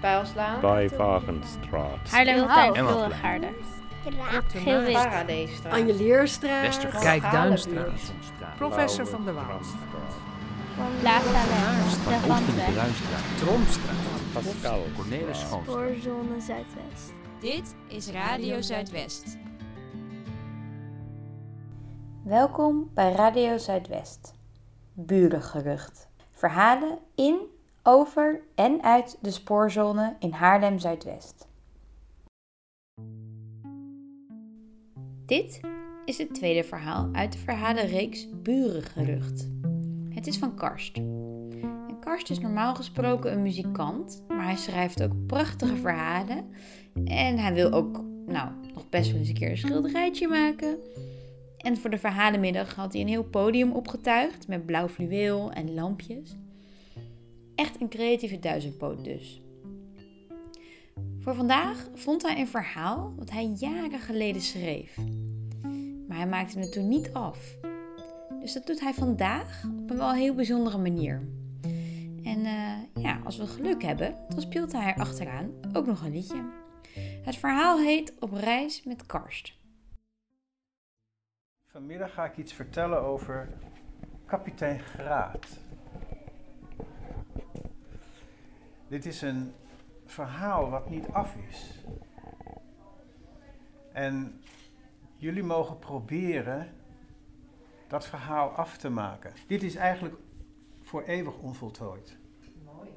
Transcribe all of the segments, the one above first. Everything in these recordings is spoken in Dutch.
Pijlslaan. Bij Wagenstraat. Haarlemmertuin. Geel-wit. Paradijsstraat. Anjelierstraat. Westerkijk-Duinstraat. Professor van der Waal. Plaza-weg. De. Oosten-Bruinstraat. Tromstraat. Pascal. Cornelis Schoonstraat. Spoorzone Zuidwest. Dit is Radio Zuidwest. Welkom bij Radio Zuidwest. Burengerucht. Verhalen in, over en uit de spoorzone in Haarlem Zuidwest. Dit is het tweede verhaal uit de verhalenreeks Burengerucht. Het is van Karst. En Karst is normaal gesproken een muzikant, maar hij schrijft ook prachtige verhalen. En hij wil ook, nou, nog best wel eens een keer een schilderijtje maken. En voor de verhalenmiddag had hij een heel podium opgetuigd met blauw fluweel en lampjes. Echt een creatieve duizendpoot dus. Voor vandaag vond hij een verhaal wat hij jaren geleden schreef. Maar hij maakte het toen niet af. Dus dat doet hij vandaag op een wel heel bijzondere manier. En eh, ja, als we geluk hebben, dan speelt hij er achteraan ook nog een liedje. Het verhaal heet Op reis met Karst. Vanmiddag ga ik iets vertellen over kapitein Graat. Dit is een verhaal wat niet af is. En jullie mogen proberen dat verhaal af te maken. Dit is eigenlijk voor eeuwig onvoltooid. Mooi.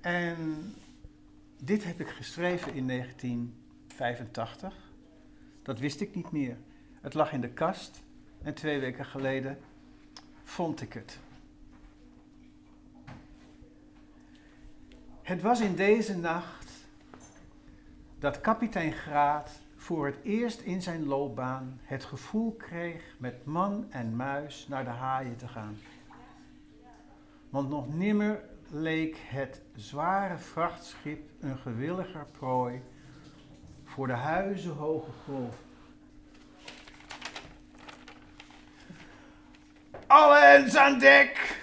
En dit heb ik geschreven in 1985. Dat wist ik niet meer. Het lag in de kast en twee weken geleden vond ik het. Het was in deze nacht dat kapitein Graat voor het eerst in zijn loopbaan het gevoel kreeg met man en muis naar de haaien te gaan. Want nog nimmer leek het zware vrachtschip een gewilliger prooi voor de huizenhoge golf. Alle hens aan dek!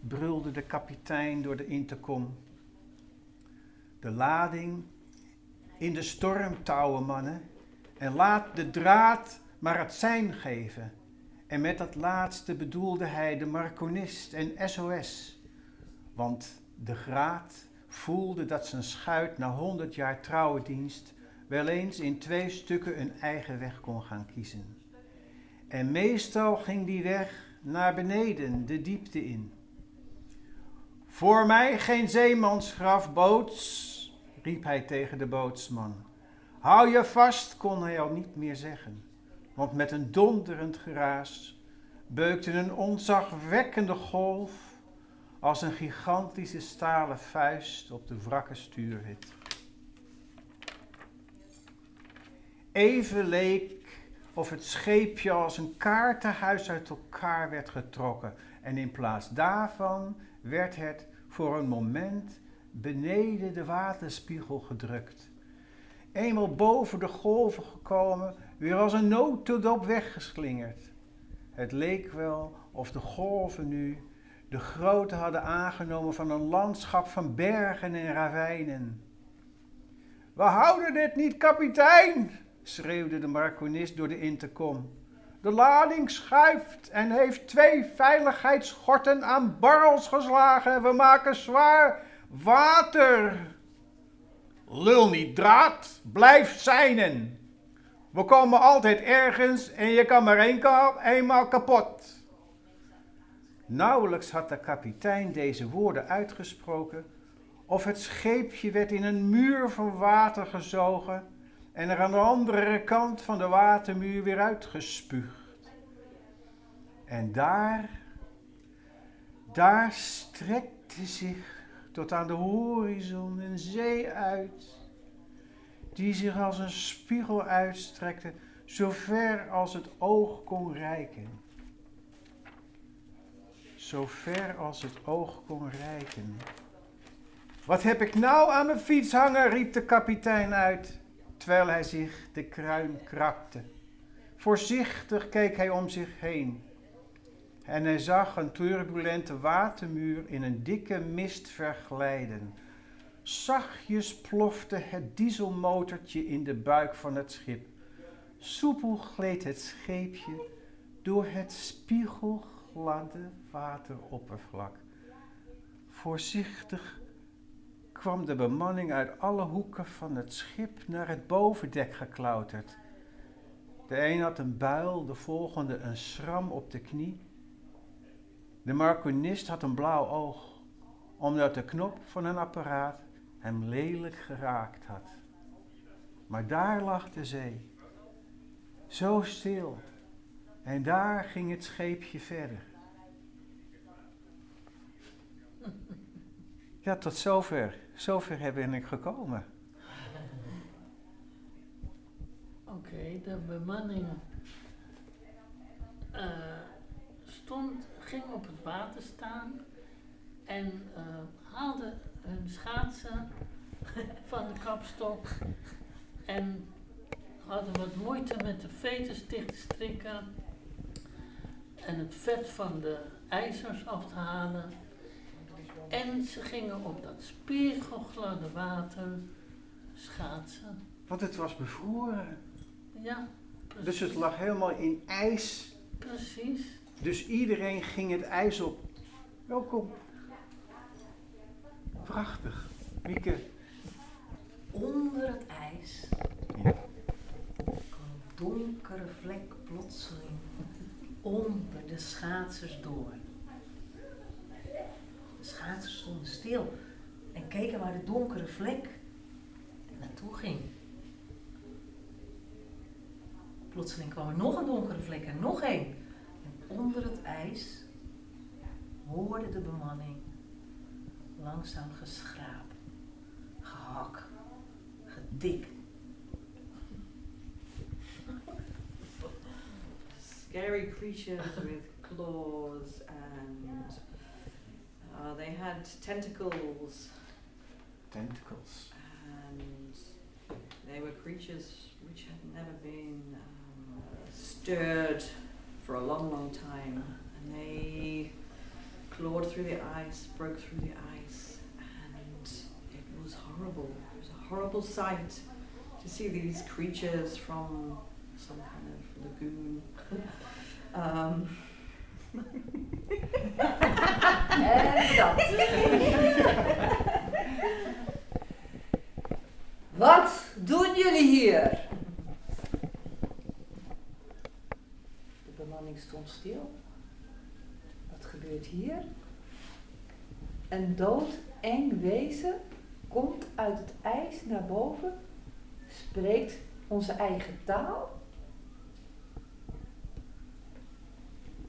brulde de kapitein door de intercom. De lading in de storm touwen, mannen, en laat de draad maar het zijn geven. En met dat laatste bedoelde hij de marconist en SOS, want de graat voelde dat zijn schuit na honderd jaar trouwendienst wel eens in twee stukken een eigen weg kon gaan kiezen. En meestal ging die weg naar beneden, de diepte in. Voor mij geen zeemansgraf, boots, riep hij tegen de bootsman. Hou je vast, kon hij al niet meer zeggen, want met een donderend geraas beukte een onzagwekkende golf als een gigantische stalen vuist op de wrakke stuurhut. Even leek of het scheepje als een kaartenhuis uit elkaar werd getrokken en in plaats daarvan werd het voor een moment beneden de waterspiegel gedrukt. Eenmaal boven de golven gekomen, weer als een notendop weggeslingerd. Het leek wel of de golven nu de grootte hadden aangenomen van een landschap van bergen en ravijnen. We houden dit niet, kapitein, schreeuwde de marconist door de intercom. De lading schuift en heeft twee veiligheidsschorten aan barrels geslagen. We maken zwaar water. Lul niet draad, blijf zijnen. We komen altijd ergens en je kan maar één eenmaal kapot. Nauwelijks had de kapitein deze woorden uitgesproken, of het scheepje werd in een muur van water gezogen en er aan de andere kant van de watermuur weer uitgespuugd. En daar, daar strekte zich tot aan de horizon een zee uit, die zich als een spiegel uitstrekte, zo ver als het oog kon reiken. Zo ver als het oog kon reiken. Wat heb ik nou aan mijn fiets hangen? riep de kapitein uit, terwijl hij zich de kruin krabde. Voorzichtig keek hij om zich heen. En hij zag een turbulente watermuur in een dikke mist verglijden. Zachtjes plofte het dieselmotortje in de buik van het schip. Soepel gleed het scheepje door het spiegelgladde wateroppervlak. Voorzichtig kwam de bemanning uit alle hoeken van het schip naar het bovendek geklauterd. De een had een buil, de volgende een schram op de knie. De marconist had een blauw oog, omdat de knop van een apparaat hem lelijk geraakt had. Maar daar lag de zee, zo stil, en daar ging het scheepje verder. Ja, tot zover. Zover ben ik gekomen. Oké, de bemanning eh, stond, ging op het water staan en eh, haalde hun schaatsen van de kapstok en hadden wat moeite met de veters dicht te strikken en het vet van de ijzers af te halen. En ze gingen op dat spiegelgladde water schaatsen. Want het was bevroren. Ja, precies. Dus het lag helemaal in ijs. Precies. Dus iedereen ging het ijs op. Welkom. Prachtig. Mieke. Onder het ijs Ja. kwam een donkere vlek plotseling onder de schaatsers door. De schaatsers stonden stil en keken waar de donkere vlek naartoe ging. Plotseling kwam er nog een donkere vlek en nog één. Onder het ijs hoorde de bemanning langzaam geschraap, gehak, gedik. scary creatures with claws and uh, they had tentacles Tentacles. and they were creatures which had never been um, stirred for a long, long time. And they clawed through the ice, broke through the ice, and it was horrible. It was a horrible sight to see these creatures from some kind of lagoon. um. Wat doen jullie hier? De bemanning stond stil. Wat gebeurt hier? Een doodeng wezen komt uit het ijs naar boven, spreekt onze eigen taal.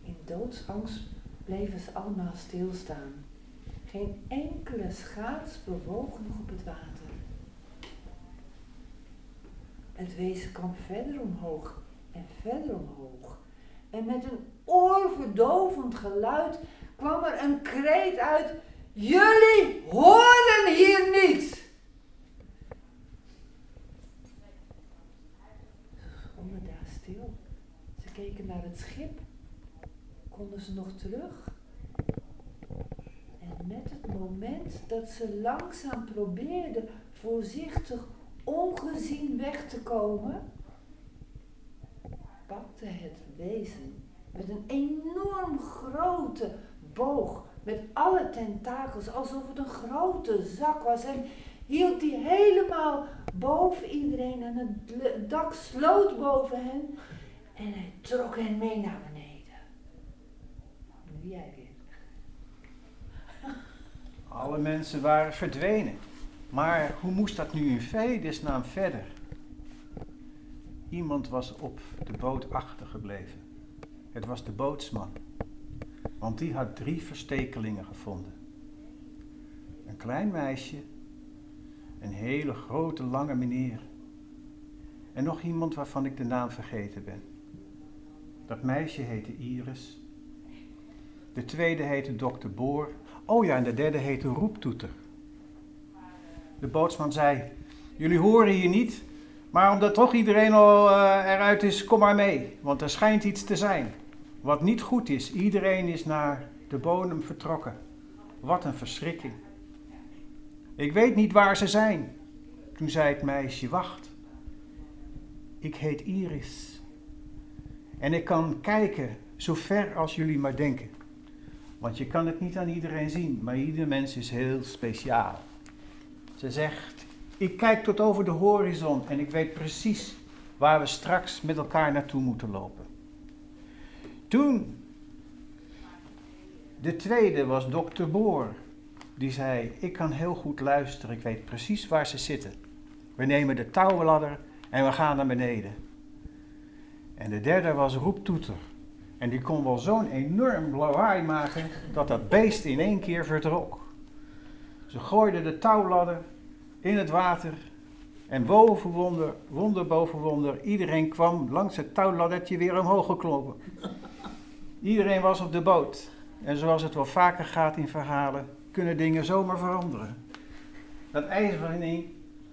In doodsangst bleven ze allemaal stilstaan. Geen enkele schaats bewoog nog op het water. Het wezen kwam verder omhoog en verder omhoog. En met een oorverdovend geluid kwam er een kreet uit: Jullie horen hier niet! Ze stonden daar stil. Ze keken naar het schip. Konden ze nog terug? En met het moment dat ze langzaam probeerden voorzichtig ongezien weg te komen, pakte het wezen met een enorm grote boog met alle tentakels alsof het een grote zak was en hield die helemaal boven iedereen en het dak sloot boven hen en hij trok hen mee naar beneden. Nu jij weer. Alle mensen waren verdwenen. Maar hoe moest dat nu in vredesnaam verder? Iemand was op de boot achtergebleven. Het was de bootsman. Want die had drie verstekelingen gevonden. Een klein meisje, een hele grote lange meneer en nog iemand waarvan ik de naam vergeten ben. Dat meisje heette Iris. De tweede heette dokter Boor. Oh ja, en de derde heette Roeptoeter. De bootsman zei: Jullie horen hier niet, maar omdat toch iedereen al eh, eruit is, kom maar mee. Want er schijnt iets te zijn. Wat niet goed is, iedereen is naar de bodem vertrokken. Wat een verschrikking. Ik weet niet waar ze zijn. Toen zei het meisje: Wacht, ik heet Iris. En ik kan kijken zo ver als jullie maar denken. Want je kan het niet aan iedereen zien, maar ieder mens is heel speciaal. Ze zegt: Ik kijk tot over de horizon en ik weet precies waar we straks met elkaar naartoe moeten lopen. Toen, de tweede was dokter Boor. Die zei: Ik kan heel goed luisteren, ik weet precies waar ze zitten. We nemen de touwladder en we gaan naar beneden. En de derde was Roeptoeter. En die kon wel zo'n enorm lawaai maken dat dat beest in één keer vertrok. Ze gooiden de touwladder in het water en boven wonder, wonder boven wonder, iedereen kwam langs het touwladdertje weer omhoog gekloppen. Iedereen was op de boot. En zoals het wel vaker gaat in verhalen, kunnen dingen zomaar veranderen. Dat ijs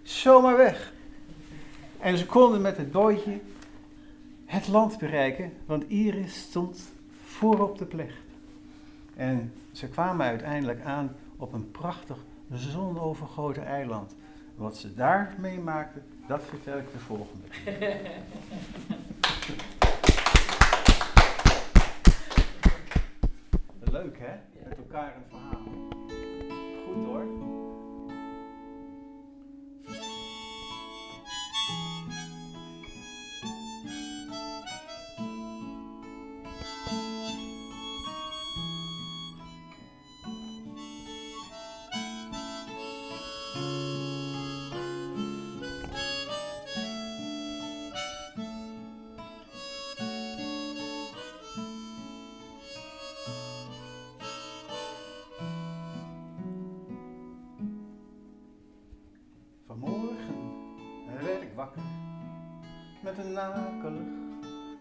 zomaar weg. En ze konden met het bootje het land bereiken, want Iris stond voorop de plecht. En ze kwamen uiteindelijk aan op een prachtig zonovergoten eiland. Wat ze daar meemaakten, dat vertel ik de volgende. Leuk hè? Met elkaar een verhaal. Goed hoor. Vanmorgen werd ik wakker met een nakelig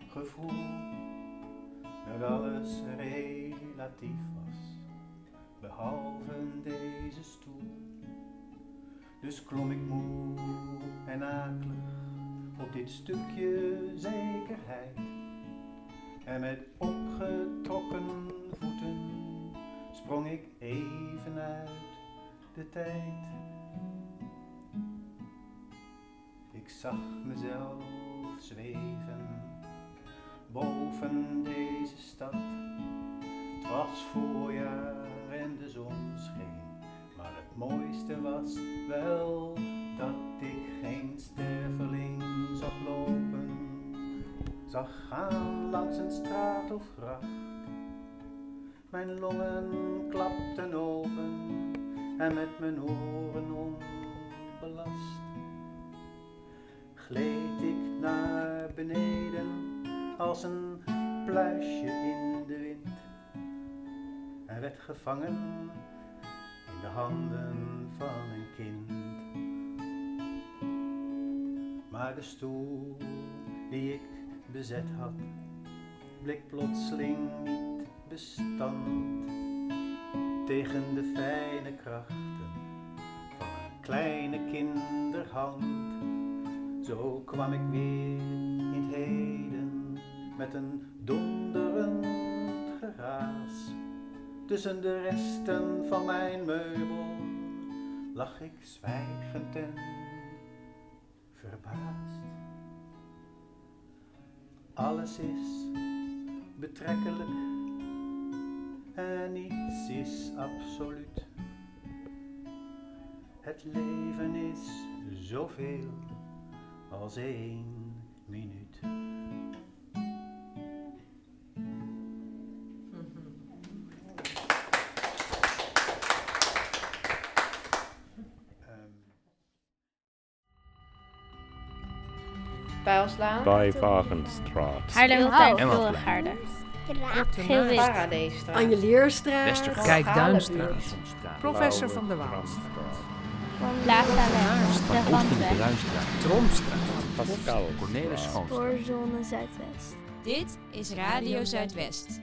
gevoel dat alles relatief was, behalve deze stoel. Dus klom ik moe en akelig op dit stukje zekerheid en met opgetrokken voeten sprong ik even uit de tijd. Ik zag mezelf zweven boven deze stad. Het was voorjaar en de zon scheen, maar het mooiste was wel dat ik geen sterveling zag lopen. Zag gaan langs een straat of gracht. Mijn longen klapten open en met mijn oren onbelast gleed ik naar beneden als een pluisje in de wind en werd gevangen in de handen van een kind. Maar de stoel die ik bezet had, bleek plotseling niet bestand tegen de fijne krachten van een kleine kinderhand. Zo kwam ik weer in het heden met een donderend geraas. Tussen de resten van mijn meubel lag ik zwijgend en verbaasd. Alles is betrekkelijk en niets is absoluut. Het leven is zoveel als één minuut. Ehm, Pijlslaan. Bij Wagenstraat. Haarlemmerhout. Speeltuin En wat Wilgaarden. Korte Geel wit. Paradijsstraat. Anjelierstraat. Westerkijk Duinstraat. Professor van der Waal. Plaza West. De Randweg. Tromstraat. Pascal. Cornelis Schoonstraat. Spoorzone Zuidwest. Dit is Radio Zuidwest.